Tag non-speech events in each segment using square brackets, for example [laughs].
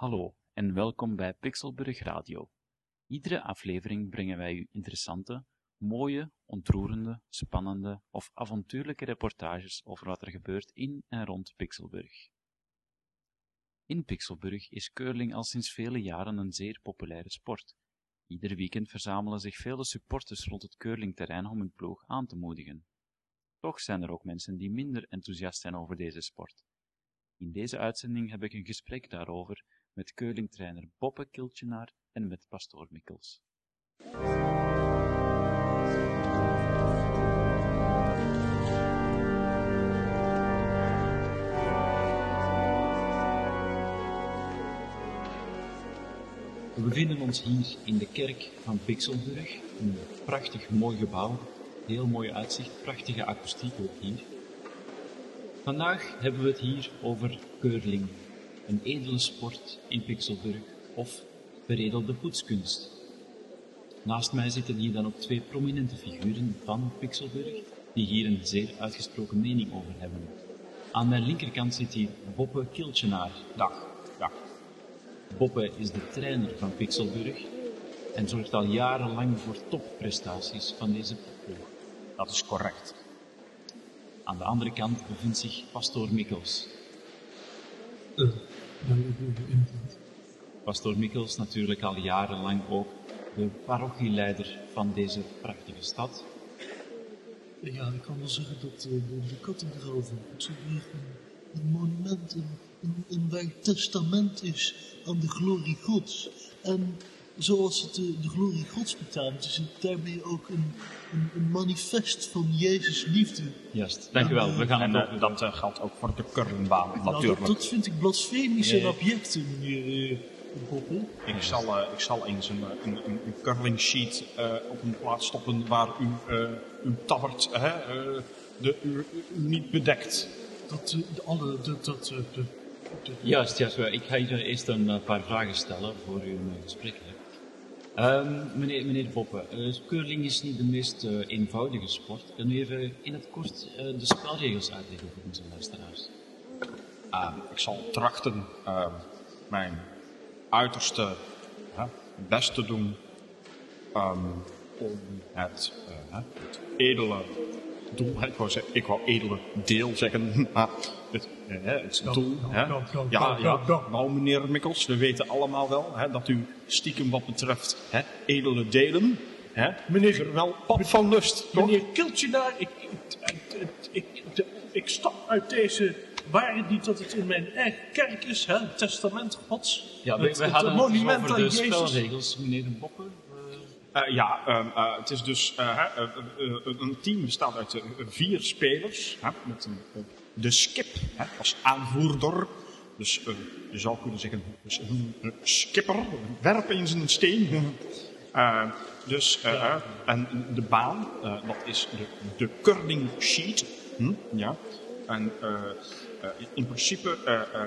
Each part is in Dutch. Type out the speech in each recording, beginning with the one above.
Hallo en welkom bij Pixelburg Radio. Iedere aflevering brengen wij u interessante, mooie, ontroerende, spannende of avontuurlijke reportages over wat er gebeurt in en rond Pixelburg. In Pixelburg is curling al sinds vele jaren een zeer populaire sport. Ieder weekend verzamelen zich vele supporters rond het curlingterrein om hun ploeg aan te moedigen. Toch zijn er ook mensen die minder enthousiast zijn over deze sport. In deze uitzending heb ik een gesprek daarover met curlingtrainer Boppe Kiltjenaar en met pastoor Mikkels. We bevinden ons hier in de kerk van Pixelburg, een prachtig mooi gebouw, heel mooi uitzicht, prachtige akoestiek ook hier. Vandaag hebben we het hier over curling, een edele sport in Pixelburg of beredelde poetskunst. Naast mij zitten hier dan ook twee prominente figuren van Pixelburg, die hier een zeer uitgesproken mening over hebben. Aan mijn linkerkant zit hier Boppe Kiltjenaar. Dag. Dag. Boppe is de trainer van Pixelburg en zorgt al jarenlang voor topprestaties van deze ploeg. Dat is correct. Aan de andere kant bevindt zich pastoor Mikkels. Eh. Pastoor Mikkels natuurlijk al jarenlang ook de parochieleider van deze prachtige stad. Ja, ik kan wel zeggen dat eh, de, de kathedraal van Pixelburg een, monument, een, een waar testament is aan de glorie Gods. En zoals het de, de glorie Gods betaamt, is het daarmee ook een, een, een manifest van Jezus liefde. Juist, dank u wel. We gaan En eh, dat eh, geldt ook voor de curlingbaan, Nou, dat, natuurlijk. dat vind ik blasfemische Nee. objecten, meneer uh, Boppel. Ik, zal, eh, ik zal eens een, eh, een, een, een curling sheet eh, op een plaats stoppen waar u, eh, uw tabbert hè, eh, de, u, u niet bedekt. Dat, eh, de alle, dat, dat, eh, Juist, juist. Ik ga hier eerst een eh, paar vragen stellen voor u een gesprek hebt. Ehm, meneer, meneer eh, curling is niet de meest eh, eenvoudige sport. Kan u even in het kort eh, de spelregels uitleggen voor onze luisteraars? Ah, ik zal trachten eh, mijn uiterste best te doen ehm, om het, eh, het edele doel, ik, wou zeggen, ik wou edele deel zeggen, [laughs] maar het, eh, hè, het doel. hè. ja, ja, nou meneer Mikkels, we weten allemaal wel hè, dat u stiekem wat betreft hè, edele delen, hè, Meneer- er wel pap van lust, toch? Meneer Kiltjenaar, ik, ik, ik, ik, ik stap uit deze waarheid niet dat het in mijn eigen kerk is, hè, het testament gods. Ja, het, het monument over aan de Jezus. spelregels, meneer Boppe. Eh, ja, ehm, eh, het is dus eh, een team bestaat uit vier spelers. Met een, de skip als aanvoerder. Dus je zou kunnen zeggen, dus een skipper, werp eens een steen. [laughs] Dus, en de baan, dat is de, de curling sheet. Hm? Ja. En in principe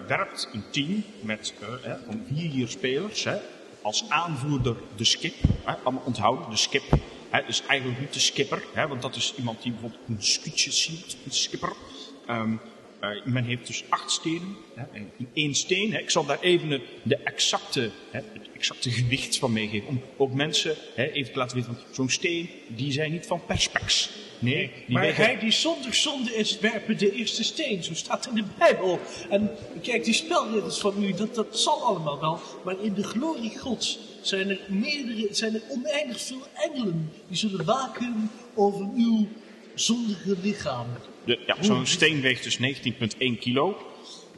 werpt een team met van vier spelers als aanvoerder de skip. Hè, allemaal onthouden, de skip. Hè, dus eigenlijk niet de skipper, hè, want dat is iemand die bijvoorbeeld een scootje ziet, een skipper. Ehm, eh, men heeft dus acht stenen hè, en in één steen. Hè, ik zal daar even de, exacte, hè, het exacte gewicht van meegeven. Om ook mensen hè, even te laten weten, want zo'n steen, die zijn niet van perspex. Nee, die Maar hij die zonder zonde is, werpen de eerste steen. Zo staat in de Bijbel. En kijk, die spelregels van u, dat, dat zal allemaal wel. Maar in de glorie gods zijn er, meerdere, zijn er oneindig veel engelen. Die zullen waken over uw zondige lichaam. De, ja, zo'n steen weegt dus 19,1 kilo.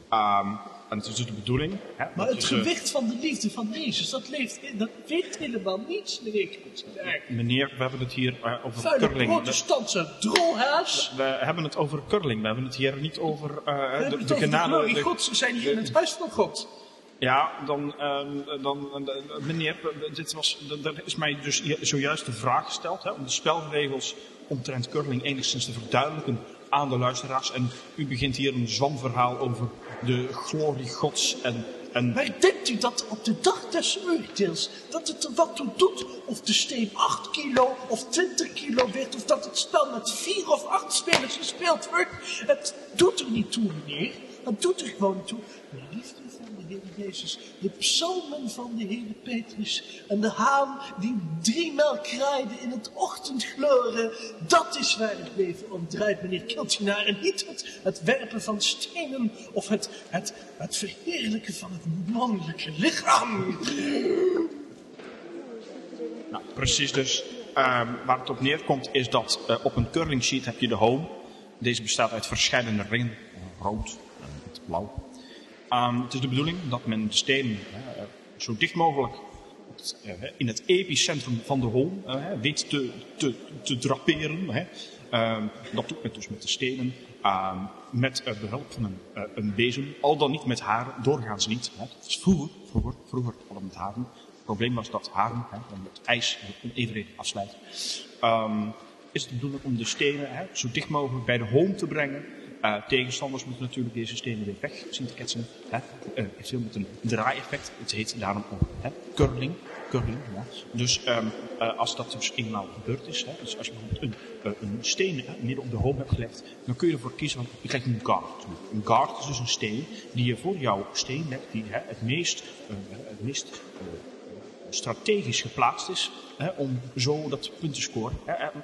Ehm, en het is dus de bedoeling. Hè, Maar het gewicht van de liefde van Jezus, dat, leeft, dat weet helemaal niets, meneer meneer, we hebben het hier eh, over Vuile curling. Protestantse drolhaas. we hebben het over curling. We hebben het hier niet over We hebben de, het de over genade. de- gods. We zijn hier in het huis van God. Ja, dan, ehm, dan eh, meneer, dit was, er is mij dus zojuist de vraag gesteld hè, om de spelregels omtrent curling enigszins te verduidelijken aan de luisteraars. En u begint hier een zwamverhaal over de glorie gods en En Maar denkt u dat op de dag des oordeels, dat het er wat toe doet of de steen 8 kilo of 20 kilo weegt, of dat het spel met vier of acht spelers gespeeld wordt? Het doet er niet toe, meneer. Het doet er gewoon toe. De liefde Jezus, de psalmen van de Heer Petrus en de haan die driemaal kraaide in het ochtendgloren, dat is waar het leven om draait, meneer Kiltinaar. En niet het, het werpen van stenen of het, het, het verheerlijken van het mannelijke lichaam. Nou, precies dus. Ehm, waar het op neerkomt is dat eh, op een curling sheet heb je de home. Deze bestaat uit verschillende ringen. Rood en blauw. Ehm, het is de bedoeling dat men de stenen eh, zo dicht mogelijk eh, in het epicentrum van de home eh, weet te, te, te draperen. Ehm, dat doet men dus met de stenen. Ehm, met eh, behulp van een, een bezem. Al dan niet met haren. Doorgaans niet. Hè. Vroeger, vroeger, vroeger we met haren. Het probleem was dat haren, hè, dan het ijs onevenredig afslijt. Ehm, is het de bedoeling om de stenen zo dicht mogelijk bij de home te brengen. Eh, tegenstanders moeten natuurlijk deze stenen weer weg zien te ketsen. Hè. Eh, heeft veel met een draaieffect. Het heet daarom ook hè, curling. curling ja. Dus ehm, eh, als dat dus eenmaal gebeurd is, hè, dus als je bijvoorbeeld een, een steen midden op de home hebt gelegd, dan kun je ervoor kiezen van je krijgt een guard. Een guard is dus een steen die je voor jouw steen legt, die hè, het meest, het meest strategisch geplaatst is hè, om zo dat punt te scoren.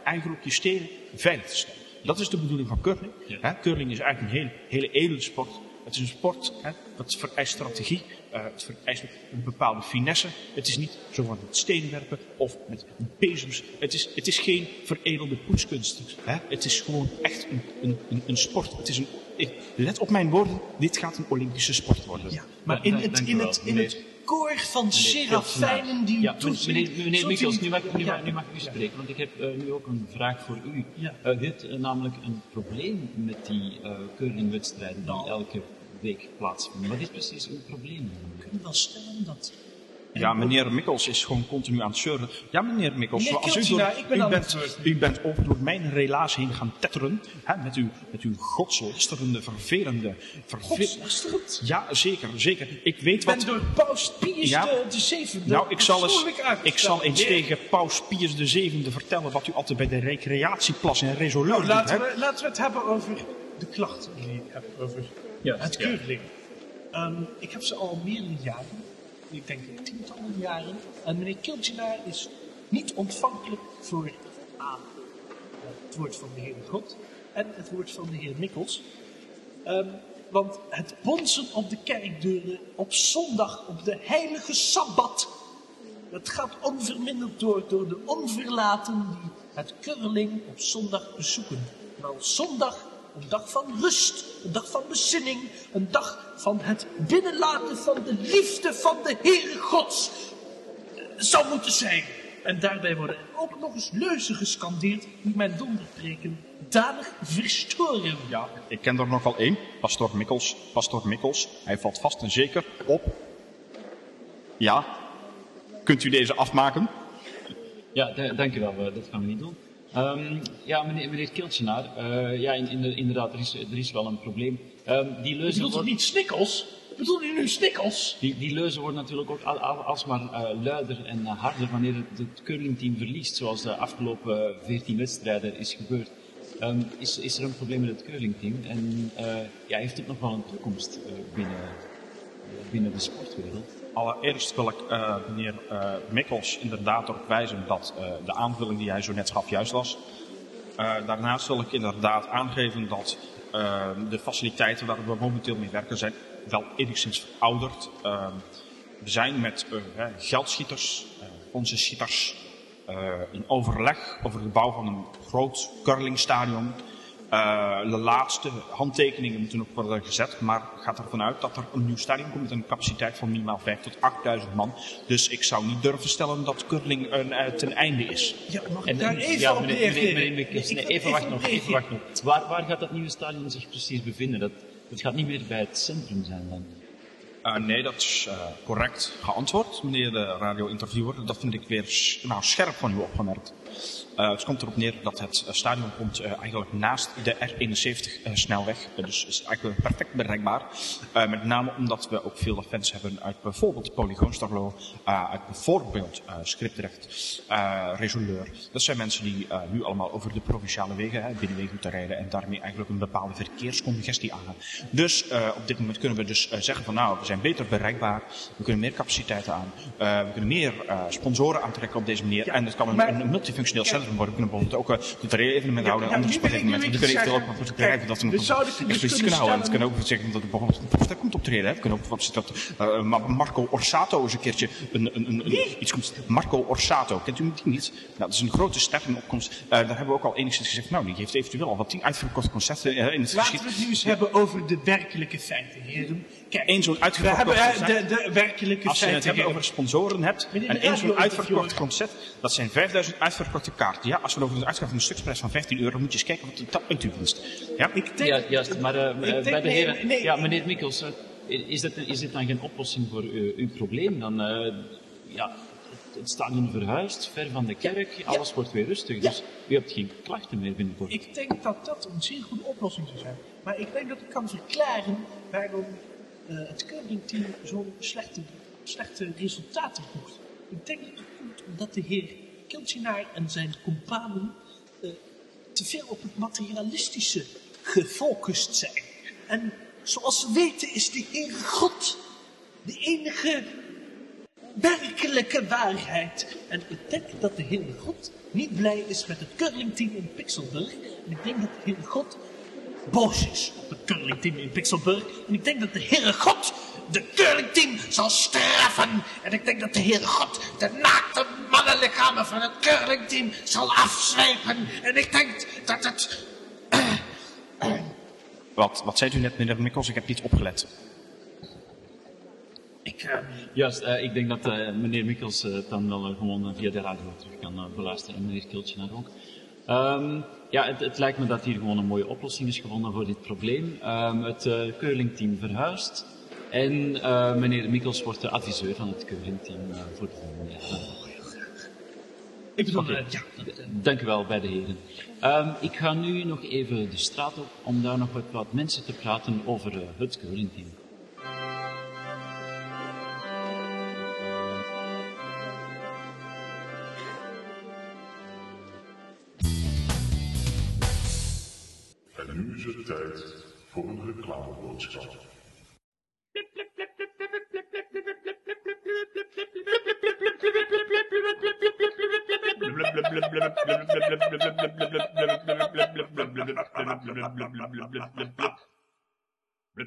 Eigenlijk je stenen veilig te stellen. Dat is de bedoeling van curling. Ja. Hè, curling is eigenlijk een hele, hele edele sport. Het is een sport hè, dat vereist strategie. eh, het vereist een bepaalde finesse. Het is niet zo van het stenen werpen of met bezems. Het is, het is geen veredelde poetskunst. Hè. Het is gewoon echt een, een, een, een sport. Het is een, ik, let op mijn woorden, dit gaat een Olympische sport worden. Ja, maar in het, in het, in het koor van Meneer serafijnen die u ja, toezingt, meneer, meneer Mikkels, nu mag, ik- nu, mag- nu mag ik u spreken, want ik heb eh, nu ook een vraag voor u. Ja. Eh, u hebt eh, namelijk een probleem met die curlingwedstrijden die Nou. elke week plaatsvinden. Wat is precies uw probleem? Ik kan wel stellen dat... Ja, meneer Mikkels is gewoon continu aan het zeuren. Ja, meneer Mikkels, Meneer zoals u, door, ik ben u, bent, u bent ook door mijn relaas heen gaan tetteren. Hè, met, uw, met uw godslasterende, vervelende... verve- Godslasterend. Ja, zeker, zeker. Ik weet Ik ben wat... door paus Pius Ja. de, de zevende Nou, ik zal, eens, ik zal eens tegen paus Pius de Zevende vertellen wat u altijd bij de recreatieplas in Resoleur nou, laten, we, laten we het hebben over de klachten die ik heb over Ja, het ja. Ehm, ik heb ze al meerdere jaren. Ik denk tientallen jaren. En meneer Kiltjenaar is niet ontvankelijk voor het woord van de Heer God en het woord van de Heer Mikkels. Ehm, want het bonzen op de kerkdeuren op zondag op de heilige Sabbat, dat gaat onverminderd door, door de onverlaten die het curling op zondag bezoeken. Terwijl zondag een dag van rust, een dag van bezinning, een dag van het binnenlaten van de liefde van de Heere Gods eh, zou moeten zijn. En daarbij worden er ook nog eens leuzen gescandeerd die mijn donderpreken danig verstoren. Ja, ik ken er nog wel één. Pastor Mikkels. Pastor Mikkels. Hij valt vast en zeker op. Ja. Kunt u deze afmaken? Ja, da- dank u wel. eh, dat gaan we niet doen. Ehm, ja, meneer, meneer Kiltjenaar, eh, ja, in, in de- inderdaad, er is, er is wel een probleem. Ehm, die, leuzen Bedoelt worden, niet snikkels? Bedoelt u nu snikkels? die, die leuzen worden natuurlijk ook al, al- alsmaar eh, luider en eh, harder wanneer het, het curlingteam verliest, zoals de afgelopen 14 wedstrijden is gebeurd. Ehm, is, is er een probleem met het curlingteam en ja, heeft het nog wel een toekomst binnen, binnen de sportwereld? Allereerst wil ik eh, meneer eh, Mikkels inderdaad erop wijzen dat eh, de aanvulling die hij zo net gaf juist was. Daarnaast wil ik inderdaad aangeven dat de faciliteiten waar we momenteel mee werken zijn wel enigszins verouderd. Eh, we zijn met geldschieters, onze schieters, in overleg over de bouw van een groot curlingstadion. Eh, de laatste handtekeningen moeten nog worden gezet, maar gaat ervan uit dat er een nieuw stadion komt met een capaciteit van minimaal 5 tot 8000 man. Dus ik zou niet durven stellen dat curling een, eh, ten einde is. Ja, mag ik En, daar en- even ja, op meneer, meneer, meneer nee, even wacht nog, even wacht nog. Waar, waar gaat dat nieuwe stadion zich precies bevinden? Dat, dat gaat niet meer bij het centrum zijn dan. Eh, nee, dat is eh, correct geantwoord, meneer de radio-interviewer. Dat vind ik weer nou, scherp van u opgemerkt. Eh, het komt erop neer dat het eh, stadion komt eh, eigenlijk naast de R71-snelweg. dus is eigenlijk perfect bereikbaar. Met name omdat we ook veel fans hebben uit bijvoorbeeld Polygoon Starlo, eh, uit bijvoorbeeld Scriptrecht, Resoleur. Dat zijn mensen die nu allemaal over de provinciale wegen, hè, binnenwegen moeten rijden en daarmee eigenlijk een bepaalde verkeerscongestie aan. Dus op dit moment kunnen we dus zeggen van nou, we zijn beter bereikbaar, we kunnen meer capaciteiten aan, we kunnen meer sponsoren aantrekken op deze manier. en het kan een, een multifunctioneel centrum We kunnen bijvoorbeeld ook uh, culturele evenementen houden, wil ik- sportevenementen. nu We kunnen eventueel ook kijk, begrijpen dat we nog expliciet kunnen houden. Het kan ook zeggen dat er bijvoorbeeld een professor komt optreden. Het kan ook zit dat eh, Ma- Marco Orsato eens een keertje een, een, een, een- iets komt. Marco Orsato, kent u die niet? Nou, dat is een grote ster in opkomst. Eh, daar hebben we ook al enigszins gezegd, nou, die heeft eventueel al wat tien uitverkochte concerten eh, in het Laten we het nu eens hebben over de werkelijke feiten, heren. Eén zo'n we uitverkocht hebben eh, concert. de, de werkelijke Als je het hebt over sponsoren hebt en één zo'n uitverkocht concert, dat zijn 5000 uitverkochte kaarten. Ja, als we over een van een stuksprijs van 15 euro, moet je eens kijken wat de tappunt u winst. Ja? Ik denk, Ja, juist. Maar eh, ik eh, denk- bij de heren... nee, ja, meneer Mikkels, eh, is, dit, is dit dan geen oplossing voor uw, uw probleem? Dan, eh, ja, het, stadion verhuist, ver van de kerk, alles wordt weer rustig. Dus u hebt geen klachten meer binnenkort. Ik denk dat dat een zeer goede oplossing zou zijn. Maar ik denk dat ik kan verklaren waarom het curlingteam zo'n slechte, slechte resultaten boekt. Ik denk dat het komt omdat de heer Kiltinaar en zijn companen eh, te veel op het materialistische gefocust zijn. En zoals we weten is de Heer God de enige werkelijke waarheid. En ik denk dat de Heere God niet blij is met het curlingteam in Pixelburg. En ik denk dat de Heere God boos is op het curlingteam in Pixelburg. En ik denk dat de Heere God de curlingteam zal straffen. En ik denk dat de Heere God de naakte mannenlichamen van het curlingteam zal afzwijpen. En ik denk dat het... Wat, wat zei u net, meneer Mikkels? Ik heb niet opgelet. Ik, eh, Juist, eh, ik denk dat eh, meneer Mikkels eh, het dan wel eh, gewoon eh, via de radio terug kan eh, beluisteren. En meneer Kiltje ook. Ehm, ja, het, het lijkt me dat hier gewoon een mooie oplossing is gevonden voor dit probleem. Ehm, het curlingteam verhuist. En eh, meneer Mikkels wordt de adviseur van het curlingteam eh, voor de volgende jaar. ik bedoel, eh, ja, Dank u wel, beide heren. Ehm, ik ga nu nog even de straat op om daar nog wat, wat mensen te praten over het curlingteam.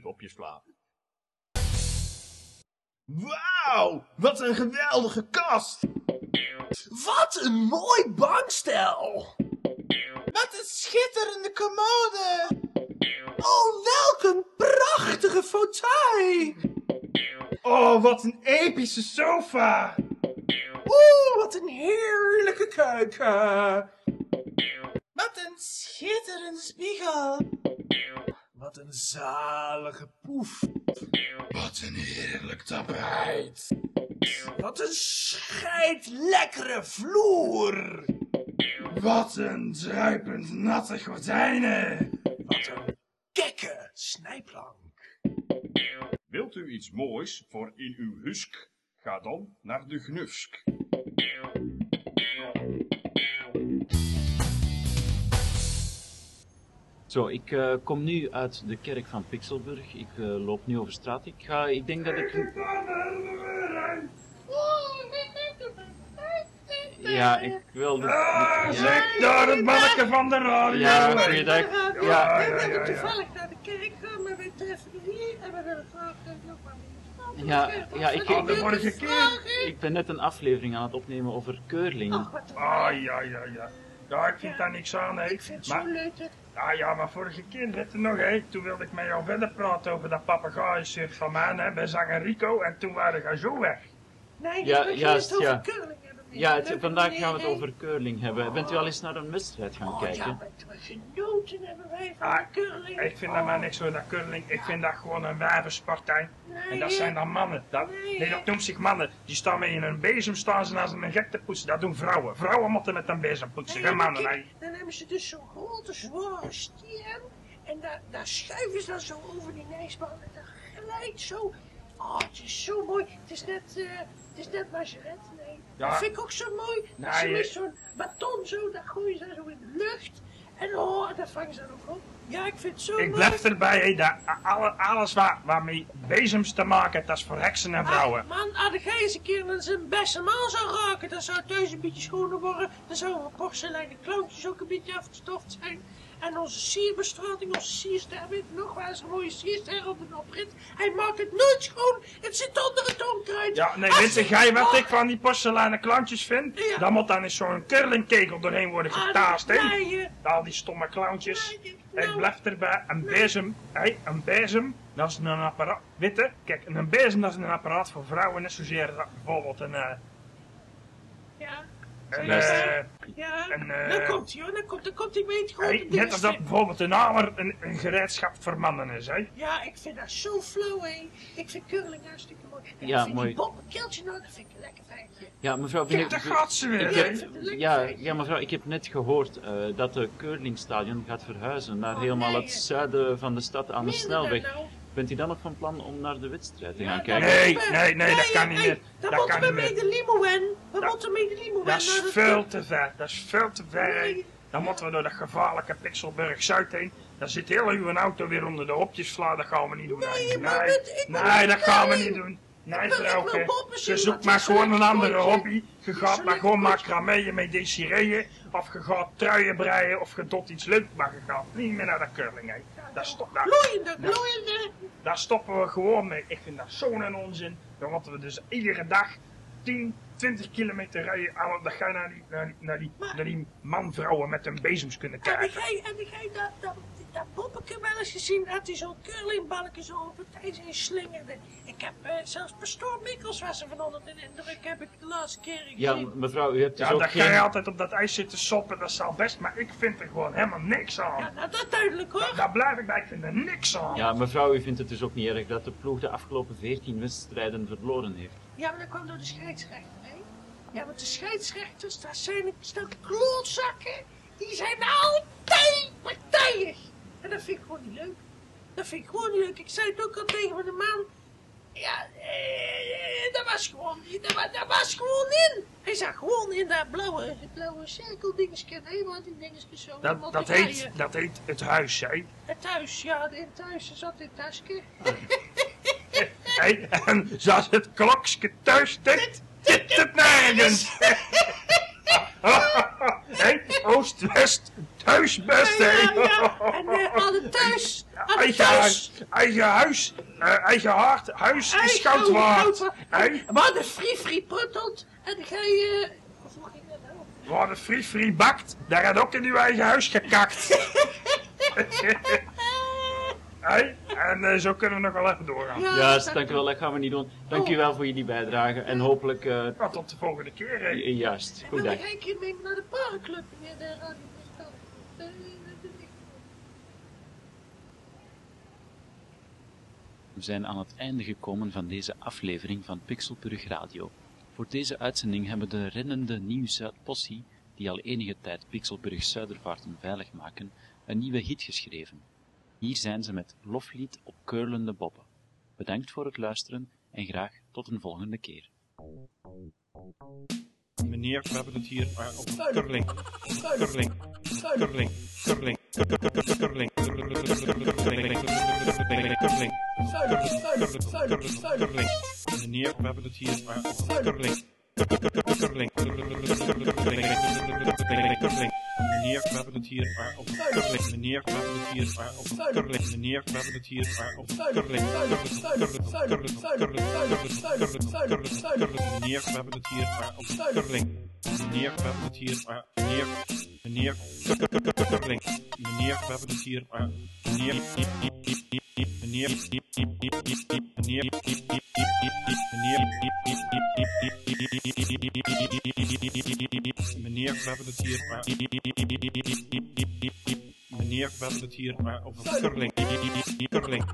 Op je slaap. Wauw, wat een geweldige kast! Wat een mooi bankstel! Wat een schitterende commode! Oh, welk een prachtige fauteuil! Oh, wat een epische sofa! Oeh, wat een heerlijke keuken! Wat een schitterende spiegel! Wat een zalige poef! Wat een heerlijk tapijt. Wat een scheid lekkere vloer! Wat een druipend natte gordijnen! Snijplank! Wilt u iets moois voor in uw husk? Ga dan naar de Gnufsk. Zo, ik eh, kom nu uit de kerk van Pixelburg. Ik eh, loop nu over straat. Ik, ga, ik denk dat ik... Ja, ik wilde... Ja, Zeg daar het manneke van de radio! ja goeiedag. Ja, ja, ja, ja. toevallig naar de kerk gaan, maar wij treffen hier en we willen graag eh, nog maar weer Ja, ja, ik- Oh, de vorige keer! ik ben net een aflevering aan het opnemen over curling. Een Ah, ja, ja, ja. Ja, ik vind daar niks aan, hè. Ik vind het Maar, zo leuk dat... ja, ja, maar vorige keer, weet je nog, hè. Toen wilde ik met jou verder praten over dat papegaaienshirt van mij, hè. Bij zanger Rico. En toen waren ga zo weg. Nee, Ja, juist, het over ja. curling. Ja, het- vandaag gaan we het over curling hebben. Bent u al eens naar een wedstrijd gaan Oh, ja, kijken? maar het was genoten. hebben wij van Ah, curling. Ik vind dat maar niks hoor, dat curling. Ik vind dat gewoon een wijvensportij. Nee, En dat zijn dan mannen. Dat, Nee, dat noemt zich mannen. Die staan met in een bezem staan ze als een gek te poetsen. Dat doen vrouwen. Vrouwen moeten met een bezem poetsen, Nee, geen maar mannen. kijk, nee. dan hebben ze dus zo'n grote, zware stier. En daar, daar schuiven ze dan zo over die ijsbaan. En dan glijdt zo. Oh, het is zo mooi. Het is net, eh het is net Majoret. Nee. Ja. Dat vind ik ook zo mooi. Nee, ze met zo'n baton zo, dat gooien ze zo in de lucht. En oh, dat vangen ze dan ook op. Ja, ik vind het zo Ik mooi. blijf erbij, dat alle, alles waar, waarmee bezems te maken heeft, dat is voor heksen en vrouwen. Ah, man, als jij eens een keer aan zijn beste man zou raken, dan zou het thuis een beetje schoner worden. Dan zouden porseleinen kloontjes ook een beetje afgestoft zijn. En onze sierbestrating, onze sierster, weet je nog waar is een mooie sierster op de oprit. Hij maakt het nooit schoon, het zit onder het onkruid. Ja, nee, weet je, gij wat ik van die porseleinen klantjes vind? Ja. Dan moet dan eens zo'n curlingkegel doorheen worden ah, getaast, hè? nee, Al die stomme clowntjes. nee, Ik nou, blijf erbij. Een bezem, hé, een bezem, dat is een apparaat. Weet je, kijk, een bezem dat is een apparaat voor vrouwen, net zozeer bijvoorbeeld een, eh, Luister. eh, ja. En, eh, dan komt hij hoor, dan komt, dan komt hij grote hé, net als dat bijvoorbeeld een hamer een, een gereedschap voor mannen is, hè? Ja, ik vind dat zo flauw, hé. Ik vind curling hartstikke mooi. En Ja, ik vind mooi. die Bob keeltje nou, dat vind ik een lekker feitje. Ja, mevrouw, Kijk, ben daar ik, gaat ze weer, ik hè? heb, ja, mevrouw, ik heb net gehoord eh, dat de curlingstadion gaat verhuizen naar Oh, helemaal nee, het hè. zuiden van de stad aan de snelweg. nou? Bent u dan nog van plan om naar de wedstrijd te gaan kijken? Nee, nee, nee, dat kan niet meer. Dan Dat moeten kan we niet mee de limo in. We Dat- moeten mee de limo in. Dat is veel te ver, dat is veel te ver. Dan moeten we door dat gevaarlijke Pixelburg Zuid heen. Dan zit heel uw auto weer onder de hopjes sla. Dat gaan we niet doen. Nee, Nee, maar nee, dit- ik wil- nee, dat gaan we niet doen. Nee, vrouwke. Je zoekt maar gewoon een andere hobby. Je gaat maar gewoon macrameën met desireeën. Of je gaat truien breien. Of je doet iets leuks. Maar je gaat niet meer naar de curling. Hè. Daar, stop, daar, Gloeiende, Ja. gloeiende. daar stoppen we gewoon mee. Ik vind dat zo'n onzin. Dan moeten we dus iedere dag 10, 20 kilometer rijden. aan- Dan ga je naar die, naar die, naar die, naar die man-vrouwen met hun bezems kunnen kijken. jij, heb jij dat, dat, dat poppetje wel eens gezien? Dat hij zo'n curlingbalkje zo op het ijs heen slingerde. Ik heb eh, zelfs pastoor Mikkels was er van onder de indruk. Heb ik de laatste keer gezien. Ja, mevrouw, u hebt dus Ja, ook dan ga je altijd op dat ijs zitten soppen, dat zal best, maar ik vind er gewoon helemaal niks aan. Ja, nou, dat is duidelijk hoor. Daar blijf ik bij, ik vind er niks aan. Ja, mevrouw, u vindt het dus ook niet erg dat de ploeg de afgelopen 14 wedstrijden verloren heeft. Ja, maar dat kwam door de scheidsrechter, hè? Ja, want de scheidsrechters, dat zijn een stel klootzakken. Die zijn altijd. En dat vind ik gewoon niet leuk. Dat vind ik gewoon niet leuk. Ik zei het ook al tegen mijn man. Ja, eh, dat was gewoon, dat, wa- dat was gewoon in. Hij zag gewoon in dat blauwe, blauwe cirkeldingetje. Wat die dingetjes zo. Dat, dat, heet, je- dat heet het huis, hè. Het thuis, ja, in thuis zat in het tasje. Hey, en zoals het klokske thuis tikt, tikt het nergens. Hé, best, Ja, hè. ja, ja. En eh, alle thuis, alle Eigen, thuis. huis, eigen huis, eh, eigen hart, huis is Eigen waard. goud waard. Hè? Maar de free free pruttelt en dan ga je... Nou? Waar de free free bakt, daar had ook in uw eigen huis gekakt. [laughs] Hé, en eh, zo kunnen we nog wel even doorgaan. Ja, Juist, dat- dank u wel, dat gaan we niet doen. Dank u wel voor jullie bijdrage en hopelijk... eh, tot de volgende keer. juist, Ik goed wil dag. nog een keer mee naar de parenclub. meneer de radio. We zijn aan het einde gekomen van deze aflevering van Pixelburg Radio. Voor deze uitzending hebben de rennende Nieuw-Zuid-Possie, die al enige tijd Pixelburg Zuidervaarten veilig maken, een nieuwe hit geschreven. Hier zijn ze met Loflied op keurlende boppen. Bedankt voor het luisteren en graag tot een volgende keer. Meneer, we hebben het hier eh, over curling. Curling. Curling. Curling. Curling. Curling. Curling. Curling. Meneer, we hebben het hier eh, over curling. Curling. Curling. Meneer, we hebben het hier eh, over curling. Meneer, we hebben het hier eh, over curling. Meneer, we hebben het hier eh, over curling. Meneer, we hebben het hier eh, over curling. Meneer, we hebben het hier eh, meneer, meneer, curling. Meneer, we hebben het hier eh, meneer, meneer, meneer, meneer, meneer, we hebben het hier eh, meneer, hebben het hier over curling. curling.